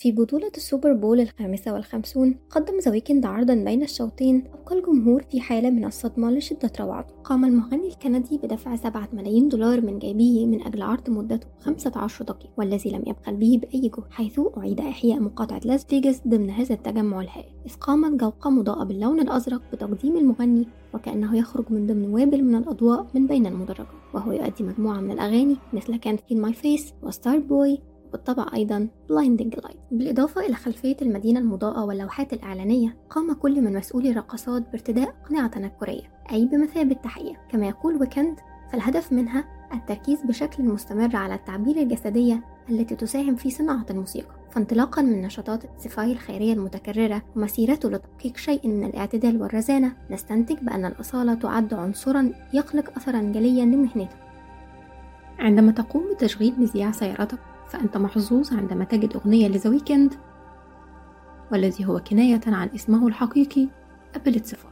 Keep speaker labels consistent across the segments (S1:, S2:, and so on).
S1: في بطولة السوبر بول الخامسة والخمسون قدم ذا ويكند عرضا بين الشوطين أبقى الجمهور في حالة من الصدمة لشدة روعته قام المغني الكندي بدفع سبعة ملايين دولار من جيبه من أجل عرض مدته 15 دقيقة والذي لم يبخل به بأي جهد حيث أعيد إحياء مقاطعة لاس فيجاس ضمن هذا التجمع الهائل. إذ قامت جوقة مضاءة باللون الأزرق بتقديم المغني وكأنه يخرج من ضمن وابل من الأضواء من بين المدرجات وهو يؤدي مجموعة من الأغاني مثل كانت في ماي فيس وستار بوي وبالطبع أيضا Blinding Light بالإضافة إلى خلفية المدينة المضاءة واللوحات الإعلانية قام كل من مسؤولي الرقصات بارتداء أقنعة تنكرية أي بمثابة تحية. كما يقول Weeknd فالهدف منها التركيز بشكل مستمر على التعبير الجسدية التي تساهم في صناعة الموسيقى. فانطلاقا من نشاطات تسفاي الخيرية المتكررة ومسيرته لتحقيق شيء من الاعتدال والرزانة نستنتج بأن الأصالة تعد عنصرا يخلق أثرا جليا لمهنته. عندما تقوم بتشغيل مذياع سيارتك فأنت محظوظ عندما تجد أغنية ل The Weeknd والذي هو كناية عن اسمه الحقيقي أبل تسفاي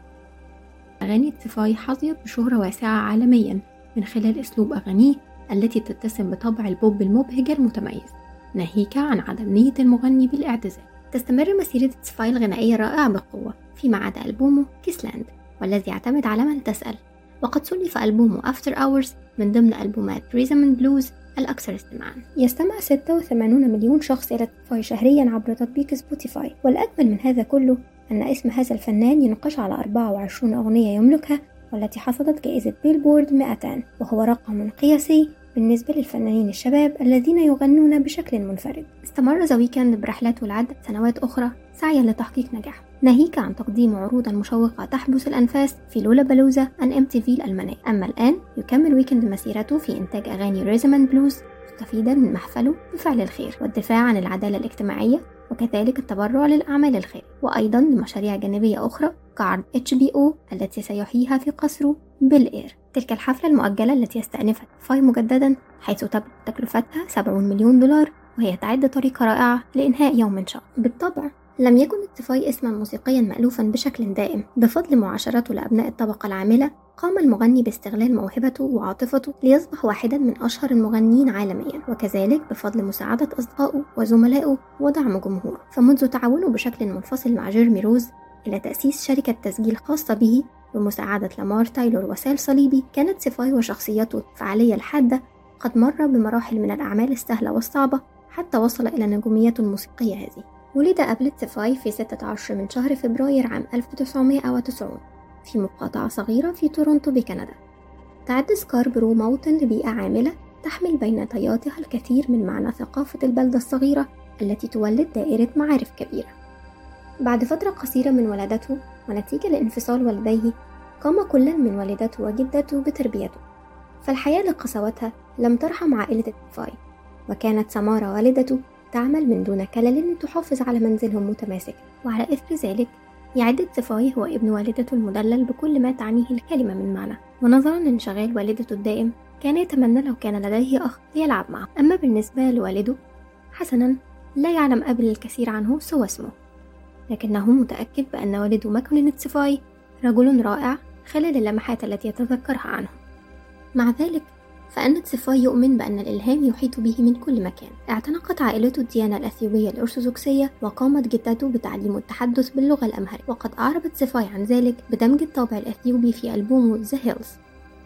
S1: أغاني تسفاي حظيت بشهرة واسعة عالميا من خلال أسلوب أغانيه التي تتسم بطبع البوب المبهج المتميز ناهيك عن عدم نية المغني بالاعتزال. تستمر مسيرة تسفاي الغنائية الرائعة بقوة فيما عدا ألبومه Kiss Land والذي يعتمد على من تسأل. وقد صنف ألبومه After Hours من ضمن ألبومات rhythm blues الأكثر استماعا. يستمع 86 مليون شخص إلى تسفاي شهريا عبر تطبيق Spotify والأجمل من هذا كله أن اسم هذا الفنان ينقش على 24 أغنية يملكها والتي حصدت جائزة Billboard 200 وهو رقم قياسي بالنسبة للفنانين الشباب الذين يغنون بشكل منفرد. استمر The Weeknd برحلته لعدة سنوات أخرى سعيا لتحقيق نجاح ناهيك عن تقديم عروضا مشوقة تحبس الأنفاس في Lollapalooza and MTV الألمانية أما الآن يكمل Weeknd مسيرته في إنتاج أغاني rhythm and blues مستفيدا من محفله بفعل الخير والدفاع عن العدالة الاجتماعية وكذلك التبرع للأعمال الخير. وأيضا لمشاريع جانبية أخرى كعرض HBO التي سيحييها في قصره بيل إير تلك الحفلة المؤجلة التي يستأنفها تسفاي مجددا حيث تبلغ تكلفتها 70 مليون دولار وهي تعد طريقة رائعة لإنهاء يوم شاق بالطبع لم يكن تسفاي اسما موسيقيا مألوفا بشكل دائم. بفضل معاشرته لأبناء الطبقة العاملة قام المغني باستغلال موهبته وعاطفته ليصبح واحدا من أشهر المغنيين عالميا. وكذلك بفضل مساعدة أصدقائه وزملائه ودعم جمهوره. فمنذ تعاونه بشكل منفصل مع جيريمي روز إلى تأسيس شركة تسجيل خاصة به بمساعدة لامار تايلور وسال صليبي كان تسفاي وشخصيته الفعالية الحادة قد مر بمراحل من الأعمال السهلة والصعبة حتى وصل إلى نجوميته الموسيقية هذه. ولد أبل تسفاي في 16 من شهر فبراير عام 1990 في مقاطعة صغيرة في تورونتو بكندا. تعد سكاربرو موطن لبيئة عاملة تحمل بين طياتها الكثير من معنى ثقافة البلدة الصغيرة التي تولد دائرة معارف كبيرة. بعد فترة قصيرة من ولادته ونتيجة لانفصال والديه قام كل من والدته وجدته بتربيته. فالحياة لقسوتها لم ترحم عائلة الفاي وكانت سمارة والدته تعمل من دون كلل لتحافظ على منزلهم متماسكا. وعلى إثر ذلك يعد الطفاي هو ابن والدته المدلل بكل ما تعنيه الكلمة من معنى. ونظرا لانشغال والدته الدائم كان يتمنى لو كان لديه أخ ليلعب معه. أما بالنسبة لوالده حسنا لا يعلم أبل الكثير عنه سوى اسمه. لكنه متأكد بأن والده ماكونين تسفاي رجل رائع خلال اللمحات التي يتذكرها عنه. مع ذلك فأن تسفاي يؤمن بأن الإلهام يحيط به من كل مكان. اعتنقت عائلته الديانة الأثيوبية الأرثوذكسية وقامت جدته بتعليم التحدث باللغة الأمهرية. وقد أعرب تسفاي عن ذلك بدمج الطابع الأثيوبي في ألبومه The Hills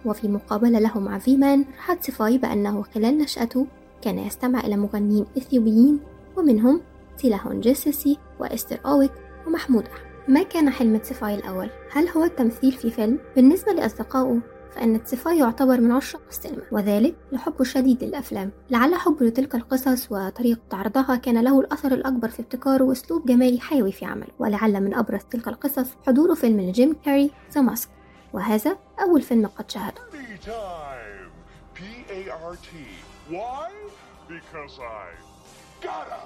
S1: وفي مقابلة له مع VMAN صرح تسفاي بأنه خلال نشأته كان يستمع إلى مغنيين إثيوبيين ومنهم تيلاهون جيسيسي وأستر أويك ومحمود أحمد. ما كان حلم تسفاي الأول؟ هل هو التمثيل في فيلم؟ بالنسبة لأصدقائه فإن تسفاي يعتبر من عشاق السينما وذلك لحبه الشديد للأفلام. لعل حبه لتلك القصص وطريقة عرضها كان له الأثر الأكبر في ابتكاره وأسلوب جمالي حيوي في عمله. ولعل من أبرز تلك القصص حضور فيلم لجيم كاري The Mask وهذا أول فيلم قد شاهده.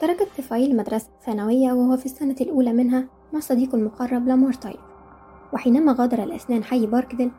S1: ترك تسفاي المدرسة الثانوية وهو في السنة الأولى منها مع صديقه المقرب تايب وحينما غادر الاثنان حي باركدل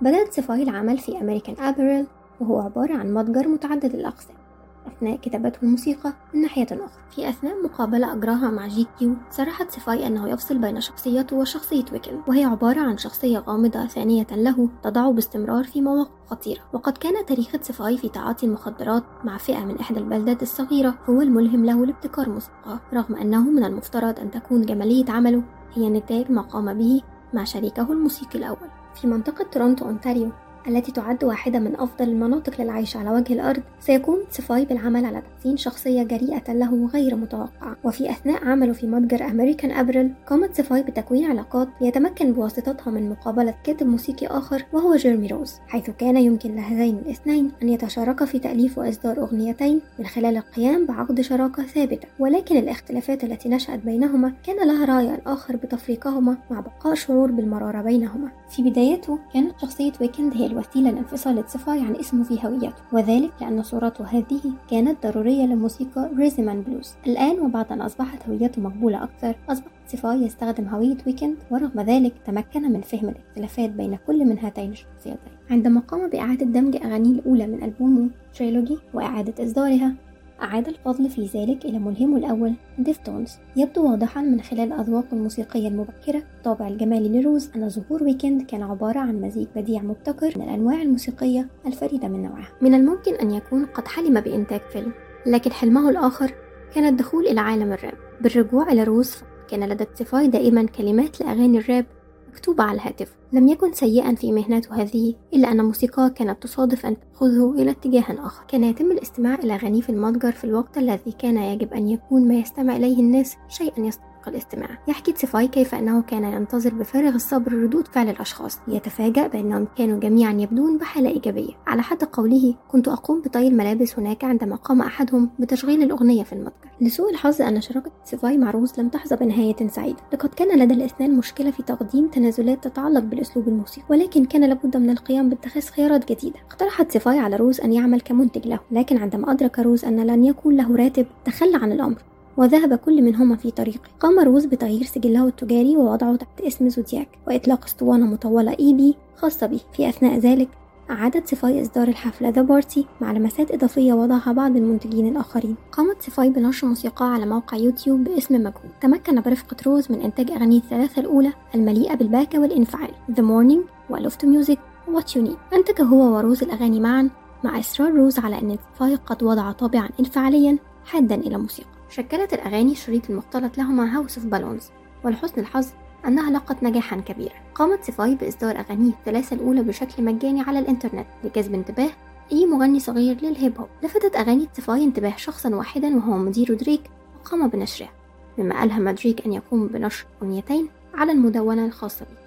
S1: بدأ تسفاي العمل في American Apparel وهو عبارة عن متجر متعدد الأقسام. أثناء كتابته الموسيقى من ناحية أخرى. في أثناء مقابلة أجراها مع GQ صرح تسفاي أنه يفصل بين شخصيته وشخصية Weeknd وهي عبارة عن شخصية غامضة ثانية له تضعه باستمرار في مواقف خطيرة. وقد كان تاريخ تسفاي في تعاطي المخدرات مع فئة من إحدى البلدات الصغيرة هو الملهم له لابتكار موسيقى رغم أنه من المفترض أن تكون جمالية عمله هي نتاج ما قام به مع شريكه الموسيقي الأول. في منطقة تورونتو أونتاريو التي تعد واحدة من أفضل المناطق للعيش على وجه الأرض سيقوم تسفاي بالعمل على تحسين شخصية جريئة له غير متوقعة. وفي أثناء عمله في متجر American Apparel قام تسفاي بتكوين علاقات يتمكن بواسطتها من مقابلة كاتب موسيقي آخر وهو جيريمي روز حيث كان يمكن لهذين الاثنين أن يتشاركا في تأليف وإصدار أغنيتين من خلال القيام بعقد شراكة ثابتة. ولكن الاختلافات التي نشأت بينهما كان لها رأي آخر بتفريقهما مع بقاء شعور بالمرارة بينهما. في بدايته كانت شخصية Weeknd هي الوسيلة لانفصال تسفاي عن اسمه في هويته وذلك لأن صورته هذه كانت ضرورية لموسيقى rhythm and blues الآن وبعد أن أصبحت هويته مقبولة أكثر أصبح تسفاي يستخدم هوية Weeknd ورغم ذلك تمكن من فهم الاختلافات بين كل من هاتين الشخصيتين. عندما قام بإعادة دمج أغانيه الأولى من ألبومه Trilogy وإعادة إصدارها أعاد الفضل في ذلك إلى ملهمه الأول Deftones. يبدو واضحا من خلال أذواقه الموسيقية المبكرة. الطابع الجمالي لروز أن ظهور Weeknd كان عبارة عن مزيج بديع مبتكر من الأنواع الموسيقية الفريدة من نوعها. من الممكن أن يكون قد حلم بإنتاج فيلم لكن حلمه الآخر كان الدخول إلى عالم الراب. بالرجوع إلى روز كان لدى سيفاي دائما كلمات لأغاني الراب مكتوبة على الهاتف. لم يكن سيئا في مهنته هذه إلا أن موسيقاه كانت تصادف أن تأخذه إلى اتجاه آخر. كان يتم الاستماع إلى أغانيه في المتجر في الوقت الذي كان يجب أن يكون ما يستمع إليه الناس شيئا يستطيع. الاستماع. يحكي تسيفاي كيف أنه كان ينتظر بفارغ الصبر ردود فعل الأشخاص. يتفاجأ بأنهم كانوا جميعا يبدون بحالة إيجابية. على حد قوله كنت أقوم بطي الملابس هناك عندما قام أحدهم بتشغيل الأغنية في المتجر. لسوء الحظ أن شراكة سيفاي مع روز لم تحظى بنهاية سعيدة. لقد كان لدى الاثنين مشكلة في تقديم تنازلات تتعلق بالأسلوب الموسيقي ولكن كان لابد من القيام باتخاذ خيارات جديدة. اقترحت سيفاي على روز أن يعمل كمنتج له لكن عندما أدرك روز أن لن يكون له راتب تخلى عن الأمر. وذهب كل منهما في طريقه قام روز بتغيير سجله التجاري ووضعه تحت اسم زودياك وإطلاق أسطوانة مطولة EP خاصة به. في أثناء ذلك أعادت سيفاي إصدار الحفلة The Party مع لمسات إضافية وضعها بعض المنتجين الآخرين. قامت سيفاي بنشر موسيقى على موقع يوتيوب باسم مجهول تمكن برفقة روز من إنتاج أغانيه الثلاثة الأولى المليئة بالبهجة والإنفعال The Morning و Loft Music و What You Need. أنتج هو وروز الأغاني معا مع إصرار روز على أن سيفاي قد وضع طابعا انفعاليا حادا إلى موسيقى. شكلت الأغاني الشريط المختلط لهما House of Balloons ولحسن الحظ أنها لقت نجاحا كبيرا. قامت سيفاي بإصدار أغانيه الثلاثة الأولى بشكل مجاني على الإنترنت لجذب انتباه أي مغني صغير للهيب هوب لفتت أغاني سيفاي انتباه شخصا واحدا وهو مدير دريك وقام بنشرها مما ألهم دريك أن يقوم بنشر أغنيتين على المدونة الخاصة به.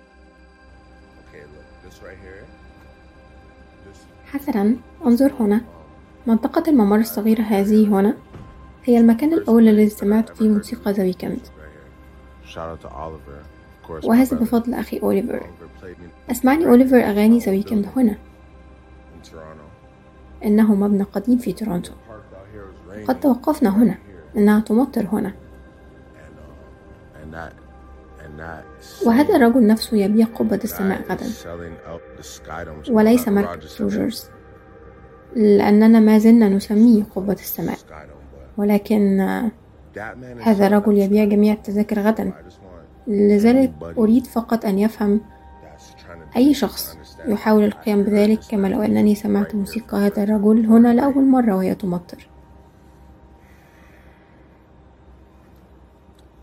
S1: حسنا انظر هنا. منطقة الممر الصغيرة هذه هنا. هي المكان الأول الذي سمعت فيه موسيقى ذا ويكند وهذا بفضل أخي أوليفر. أسمعني أوليفر أغاني ذا ويكند هنا. إنه مبنى قديم في تورونتو. قد توقفنا هنا. إنها تمطر هنا. وهذا الرجل نفسه يبيع قبة السماء غدا. وليس مركز روجرز لأننا ما زلنا نسميه قبة السماء. ولكن هذا الرجل يبيع جميع التذاكر غدا. لذلك أريد فقط أن يفهم أي شخص يحاول القيام بذلك كما لو أنني سمعت موسيقى هذا الرجل هنا لأول مرة وهي تمطر.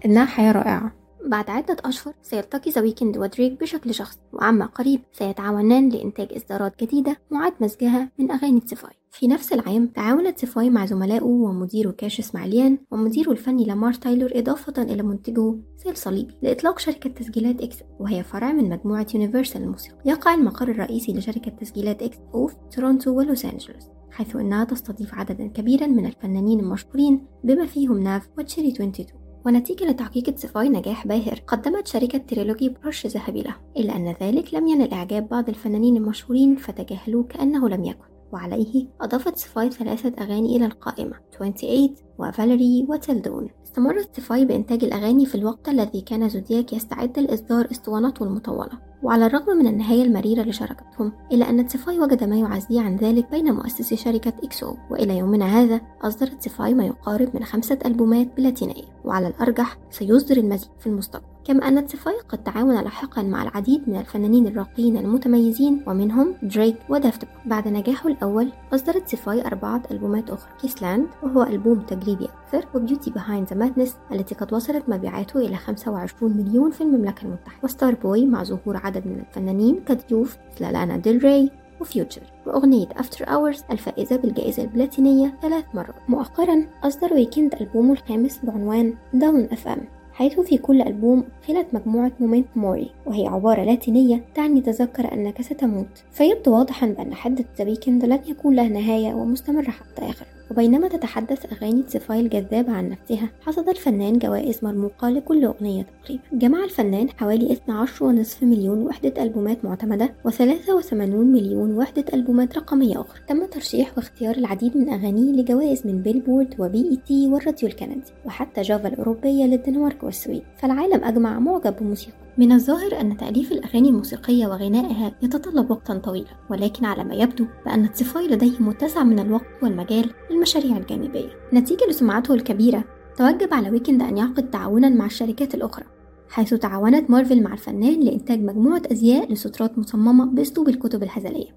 S1: إنها حياة رائعة. بعد عدة أشهر سيلتقي ذا ويكند ودريك بشكل شخصي وعما قريب سيتعاونان لإنتاج إصدارات جديدة معاد مزجها من أغاني سيفاي في نفس العام تعاونت سيفاي مع زملائه ومديره كاش إسماعيليان ومديره الفني لامار تايلور إضافة إلى منتجه سال صليبي لإطلاق شركة تسجيلات XO وهي فرع من مجموعة يونيفرسال الموسيقى. يقع المقر الرئيسي لشركة تسجيلات XO في تورونتو ولوس أنجلوس حيث أنها تستضيف عددا كبيرا من الفنانين المشهورين بما فيهم ناف وتشيري 22 ونتيجة لتحقيق سيفاي نجاح باهر قدمت شركة Trilogy برش ذهبي له إلا أن ذلك لم ينل إعجاب بعض الفنانين المشهورين فتجاهلوه كأنه لم يكن. وعليه أضافت سفاي ثلاثة أغاني إلى القائمة 28 و Valerie و Till Dawn استمرت سفاي بإنتاج الأغاني في الوقت الذي كان زودياك يستعد لإصدار اسطوانته المطولة وعلى الرغم من النهاية المريرة لشراكتهم إلا أن تسيفاي وجد ما يعزيه عن ذلك بين مؤسسي شركة XO. وإلى يومنا هذا أصدرت تسيفاي ما يقارب من خمسة ألبومات بلاتينية. وعلى الأرجح سيصدر المزيد في المستقبل. كما أن تسيفاي قد تعاون لاحقا مع العديد من الفنانين الراقيين المتميزين ومنهم دريك ودافت بعد نجاحه الأول أصدرت تسيفاي أربعة ألبومات أخرى Kiss Land وهو ألبوم تجريبي أكثر و Beauty Behind the Madness التي قد وصلت مبيعاته إلى 25 مليون في المملكة المتحدة. و Starboy مع ظهور عدد من الفنانين كضيوف مثل لانا ديل ري وفيوتشر وأغنية After Hours الفائزة بالجائزة البلاتينية ثلاث مرات. مؤخرا أصدر ويكند ألبومه الخامس بعنوان Dawn FM حيث في كل ألبوم خلت مجموعة memento mori وهي عبارة لاتينية تعني تذكر أنك ستموت. فيبدو واضحا بأن حدث ذا لن يكون له نهاية ومستمرة حتى آخر وبينما تتحدث أغاني تسيفاي الجذابة عن نفسها حصد الفنان جوائز مرموقة لكل أغنية تقريبا. جمع الفنان حوالي 12.5 مليون وحدة ألبومات معتمدة و83 مليون وحدة ألبومات رقمية أخرى. تم ترشيح واختيار العديد من أغانيه لجوائز من بيلبورد و BET والراديو الكندي وحتى جافا الأوروبية للدنمارك والسويد. فالعالم أجمع معجب بموسيقى. من الظاهر أن تأليف الأغاني الموسيقية وغنائها يتطلب وقتا طويلا ولكن على ما يبدو بأن تسيفاي لديه متسع من الوقت والمجال للمشاريع الجانبية. نتيجة لسمعته الكبيرة توجب على ويكند أن يعقد تعاونا مع الشركات الأخرى حيث تعاونت مارفل مع الفنان لإنتاج مجموعة أزياء لسترات مصممة بأسلوب الكتب الهزلية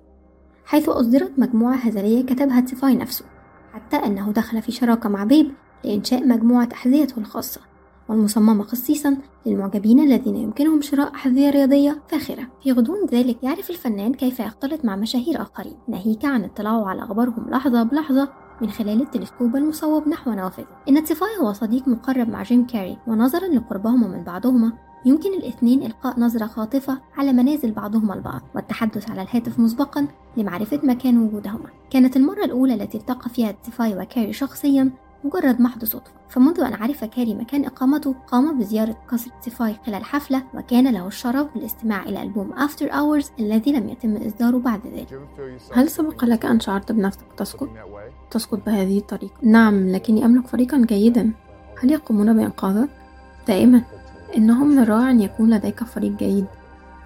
S1: حيث أصدرت مجموعة هزلية كتبها تسيفاي نفسه حتى أنه دخل في شراكة مع BAPE لإنشاء مجموعة أحذيته الخاصة. والمصممة خصيصا للمعجبين الذين يمكنهم شراء أحذية رياضية فاخرة. في غضون ذلك يعرف الفنان كيف يختلط مع مشاهير آخرين. ناهيك عن اطلاعه على أخبارهم لحظة بلحظة من خلال التلسكوب المصوب نحو نوافذه. إن تسيفاي هو صديق مقرب مع جيم كاري ونظرا لقربهما من بعضهما يمكن الاثنين إلقاء نظرة خاطفة على منازل بعضهما البعض والتحدث على الهاتف مسبقا لمعرفة مكان وجودهما. كانت المرة الأولى التي التقى فيها تيفاي وكاري شخصيا مجرد محض صدفة فمنذ أن عرف كاري مكان إقامته قام بزيارة قصر تيفاي خلال حفلة وكان له الشرف بالاستماع إلى ألبوم After Hours الذي لم يتم إصداره بعد ذلك
S2: هل سبق لك أن شعرت بنفسك تسقط؟ تسقط بهذه الطريقة؟ نعم لكني أملك فريقا جيدا هل يقومون بإنقاذك؟ دائما إنه من الرائع أن يكون لديك فريق جيد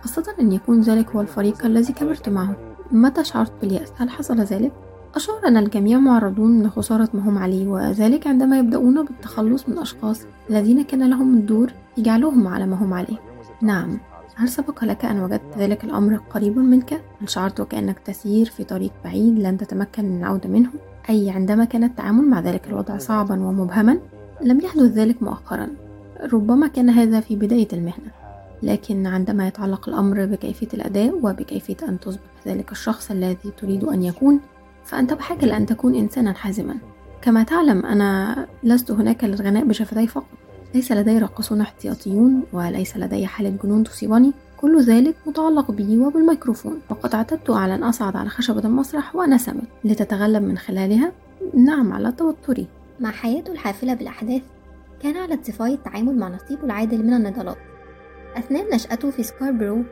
S2: خاصة أن يكون ذلك هو الفريق الذي كبرت معه متى شعرت باليأس؟ هل حصل ذلك؟ أشعر أن الجميع معرضون لخسارة ما هم عليه وذلك عندما يبدأون بالتخلص من أشخاص الذين كان لهم الدور في جعلهم على ما هم عليه نعم هل سبق لك أن وجدت ذلك الأمر قريبا منك؟ هل شعرت وكأنك تسير في طريق بعيد لن تتمكن من العودة منه؟ أي عندما كان التعامل مع ذلك الوضع صعبا ومبهما؟ لم يحدث ذلك مؤخرا ربما كان هذا في بداية المهنة لكن عندما يتعلق الأمر بكيفية الأداء وبكيفية أن تصبح ذلك الشخص الذي تريد أن يكون فأنت بحاجة لأن تكون إنسانا حازما. كما تعلم أنا لست هناك للغناء بشفتي فقط ليس لدي راقصون احتياطيون وليس لدي حالة جنون تصيبني. كل ذلك متعلق بي وبالميكروفون. وقد اعتدت على أن أصعد على خشبة المسرح وأنا سمت لتتغلب من خلالها؟ نعم على توتري
S1: مع حياته الحافلة بالأحداث كان على تسيفاي التعامل مع نصيبه العادل من النضالات. أثناء نشأته في سكاربرو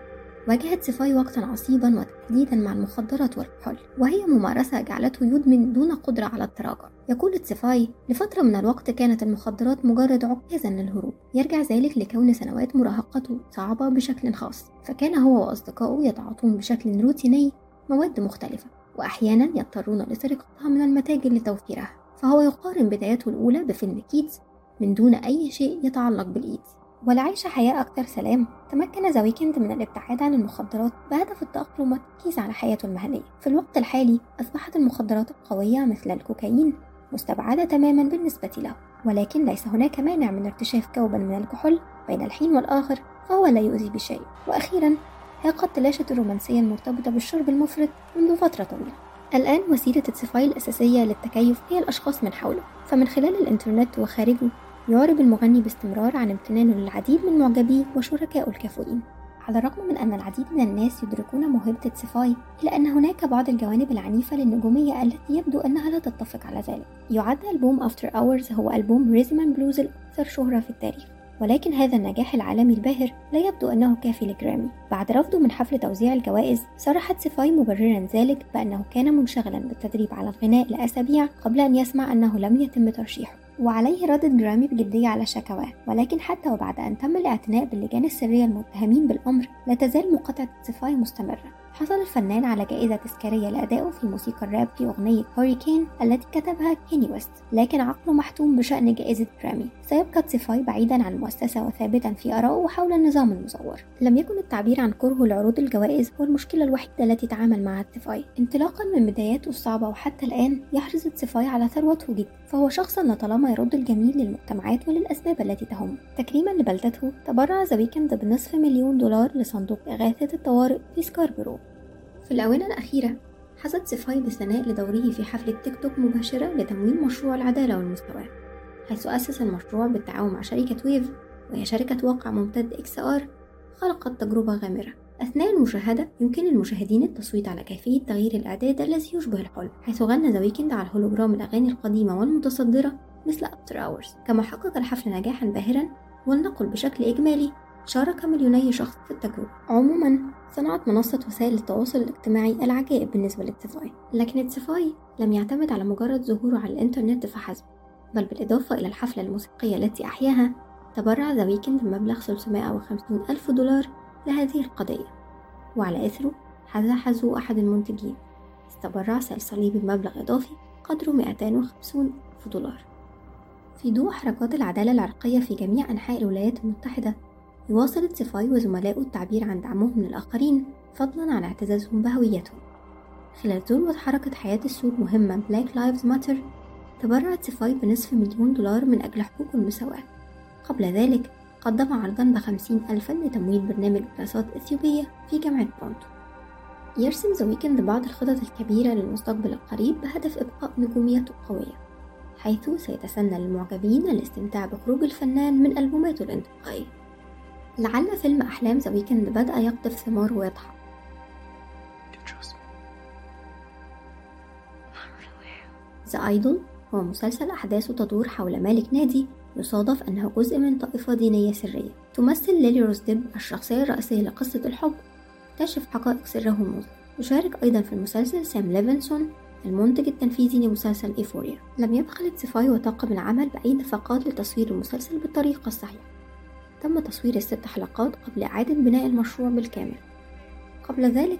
S1: واجه تسيفاي وقتا عصيبا وتحديدا مع المخدرات والكحول وهي ممارسة جعلته يدمن دون قدرة على التراجع. يقول تسيفاي لفترة من الوقت كانت المخدرات مجرد عكازا للهروب يرجع ذلك لكون سنوات مراهقته صعبة بشكل خاص فكان هو وأصدقائه يتعاطون بشكل روتيني مواد مختلفة وأحيانا يضطرون لسرقتها من المتاجر لتوفيرها. فهو يقارن بدايته الأولى بفيلم Kids من دون أي شيء يتعلق بالإيدز. ولعيش حياة أكثر سلام تمكن ذا ويكند من الابتعاد عن المخدرات بهدف التأقلم والتركيز على حياته المهنية. في الوقت الحالي أصبحت المخدرات القوية مثل الكوكايين مستبعدة تماما بالنسبة له ولكن ليس هناك مانع من ارتشاف كوبا من الكحول بين الحين والآخر فهو لا يؤذي بشيء. وأخيرا هي قد تلاشت الرومانسية المرتبطة بالشرب المفرط منذ فترة طويلة. الآن وسيلة تسيفاي الأساسية للتكيف هي الأشخاص من حوله فمن خلال الإنترنت وخارجه يعرب المغني باستمرار عن امتنانه للعديد من معجبيه وشركائه الكفؤين على الرغم من أن العديد من الناس يدركون موهبة تسيفاي إلا أن هناك بعض الجوانب العنيفة للنجومية التي يبدو أنها لا تتفق على ذلك. يعد ألبوم After Hours هو ألبوم rhythm blues الأكثر شهرة في التاريخ ولكن هذا النجاح العالمي الباهر لا يبدو أنه كافي لجرامي. بعد رفضه من حفل توزيع الجوائز صرح تسيفاي مبررا ذلك بأنه كان منشغلا بالتدريب على الغناء لأسابيع قبل أن يسمع أنه لم يتم ترشيحه. وعليه ردت جرامي بجدية على شكواه ولكن حتى وبعد أن تم الاعتناء باللجان السرية المتهمين بالأمر لا تزال مقاطعة تسيفاي مستمرة. حصل الفنان على جائزة تذكارية لأدائه في موسيقى الراب في أغنية Hurricane التي كتبها كانيي ويست لكن عقله محتوم بشأن جائزة جرامي سيبقى تسيفاي بعيدا عن المؤسسة وثابتا في آرائه حول النظام المزور. لم يكن التعبير عن كرهه لعروض الجوائز هو المشكلة الوحيدة التي تعامل معها تسيفاي انطلاقا من بداياته الصعبة وحتى الآن يحرص تسيفاي على ثروته جدا فهو شخص لطالما يرد الجميل للمجتمعات وللأسباب التي تهمه تكريما لبلدته تبرع ذا ويكند بنصف مليون دولار لصندوق إغاثة الطوارئ في سكاربرو في الآونة الأخيرة حظى تسيفاي بالثناء لدوره في حفلة تيك توك مباشرة لتمويل مشروع العدالة والمساواة حيث أسس المشروع بالتعاون مع شركة ويف وهي شركة واقع ممتد XR خلقت تجربة غامرة. أثناء المشاهدة يمكن للمشاهدين التصويت على كيفية تغيير الإعداد الذي يشبه الحلم حيث غنى ذا ويكند على الهولوجرام الأغاني القديمة والمتصدرة مثل After Hours كما حقق الحفل نجاحا باهرا ولنقل بشكل إجمالي شارك مليوني شخص في التجربة. عموما صنعت منصة وسائل التواصل الاجتماعي العجائب بالنسبة لتسفاي لكن تسفاي لم يعتمد على مجرد ظهوره على الإنترنت فحسب بل بالإضافة إلى الحفلة الموسيقية التي أحياها تبرع ذا ويكند بمبلغ 350 ألف دولار لهذه القضية. وعلى إثره حذو أحد المنتجين. تبرع سال سليبي بمبلغ إضافي قدره 250 ألف دولار. في ضوء حركات العدالة العرقية في جميع أنحاء الولايات المتحدة يواصل تسيفاي وزملائه التعبير عن دعمهم للآخرين فضلا عن اعتزازهم بهويتهم. خلال ذروة حركة حياة السود مهمة Black Lives Matter تبرع تسيفاي بنصف مليون دولار من أجل حقوق المساواة. قبل ذلك قدم عرضا بخمسين ألفا لتمويل برنامج دراسات إثيوبية في جامعة تورونتو يرسم ذا ويكند بعض الخطط الكبيرة للمستقبل القريب بهدف إبقاء نجوميته القوية حيث سيتسنى للمعجبين الاستمتاع بخروج الفنان من ألبوماته الانتقائية لعل فيلم أحلام ذا ويكند بدأ يقطف ثمار واضحة. The Idol هو مسلسل أحداثه تدور حول مالك نادي يصادف أنه جزء من طائفة دينية سرية. تمثل ليلي روز ديب الشخصية الرئيسية لقصة الحب. تكتشف حقائق سره المظلم يشارك أيضا في المسلسل سام ليفنسون المنتج التنفيذي لمسلسل Euphoria لم يبخل تسيفاي وطاقم العمل بأي نفقات لتصوير المسلسل بالطريقة الصحيحة. تم تصوير الست حلقات قبل إعادة بناء المشروع بالكامل. قبل ذلك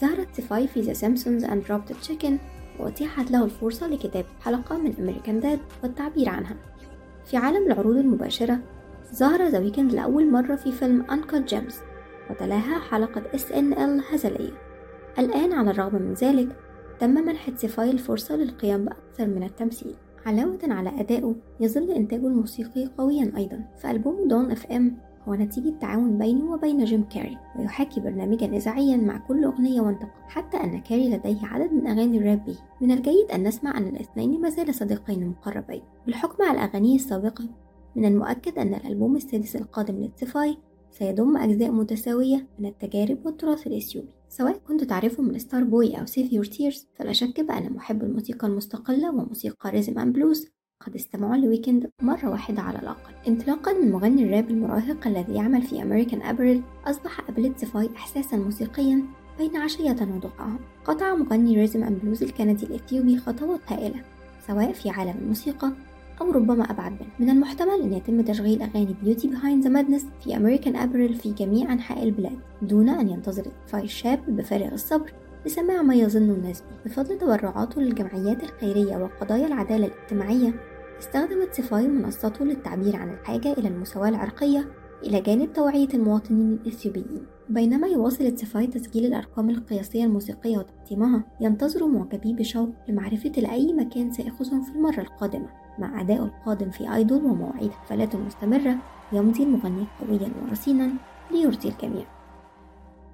S1: ظهر تسيفاي في The Simpsons and Robot Chicken وأتيحت له الفرصة لكتابة حلقة من American Dad والتعبير عنها. في عالم العروض المباشرة ظهر ذا ويكند لأول مرة في فيلم Uncut Gems وتلاها حلقة SNL هزلية. الآن على الرغم من ذلك تم منح تسيفاي الفرصة للقيام بأكثر من التمثيل. علاوة على أدائه يظل إنتاجه الموسيقي قويا أيضا. فألبوم Dawn FM هو نتيجة تعاون بينه وبين جيم كاري ويحاكي برنامجا إذاعيا مع كل أغنية وانتقاد حتى أن كاري لديه عدد من أغاني الراب به من الجيد أن نسمع أن الاثنين ما زال صديقين مقربين. بالحكم على أغانيه السابقة من المؤكد أن الألبوم السادس القادم لتسفاي سيضم أجزاء متساوية من التجارب والتراث الإثيوبي. سواء كنت تعرفه من Starboy أو Save Your Tears فلا شك بأن محب الموسيقى المستقلة وموسيقى rhythm and blues قد استمعوا لويكند مرة واحدة على الأقل. انطلاقا من مغني الراب المراهق الذي يعمل في American Apparel أصبح أبل تسيفاي إحساسا موسيقيا بين عشية وضحاها قطع مغني rhythm and blues الكندي الإثيوبي خطوات هائلة سواء في عالم الموسيقى أو ربما أبعد منه. من المحتمل أن يتم تشغيل أغاني Beauty Behind the Madness في American Apparel في جميع أنحاء البلاد دون أن ينتظر تسفاي الشاب بفارغ الصبر لسماع ما يظن الناس به. بفضل تبرعاته للجمعيات الخيرية وقضايا العدالة الاجتماعية استخدم تسفاي منصته للتعبير عن الحاجة إلى المساواة العرقية إلى جانب توعية المواطنين الإثيوبيين. بينما يواصل تسفاي تسجيل الأرقام القياسية الموسيقية وتقديمها ينتظر معجبيه بشوق لمعرفة لأي مكان سيأخذهم في المرة القادمة. مع أدائه القادم في Idol ومواعيد حفلاته المستمرة يمضي المغني قويا ورصينا ليرضي الجميع.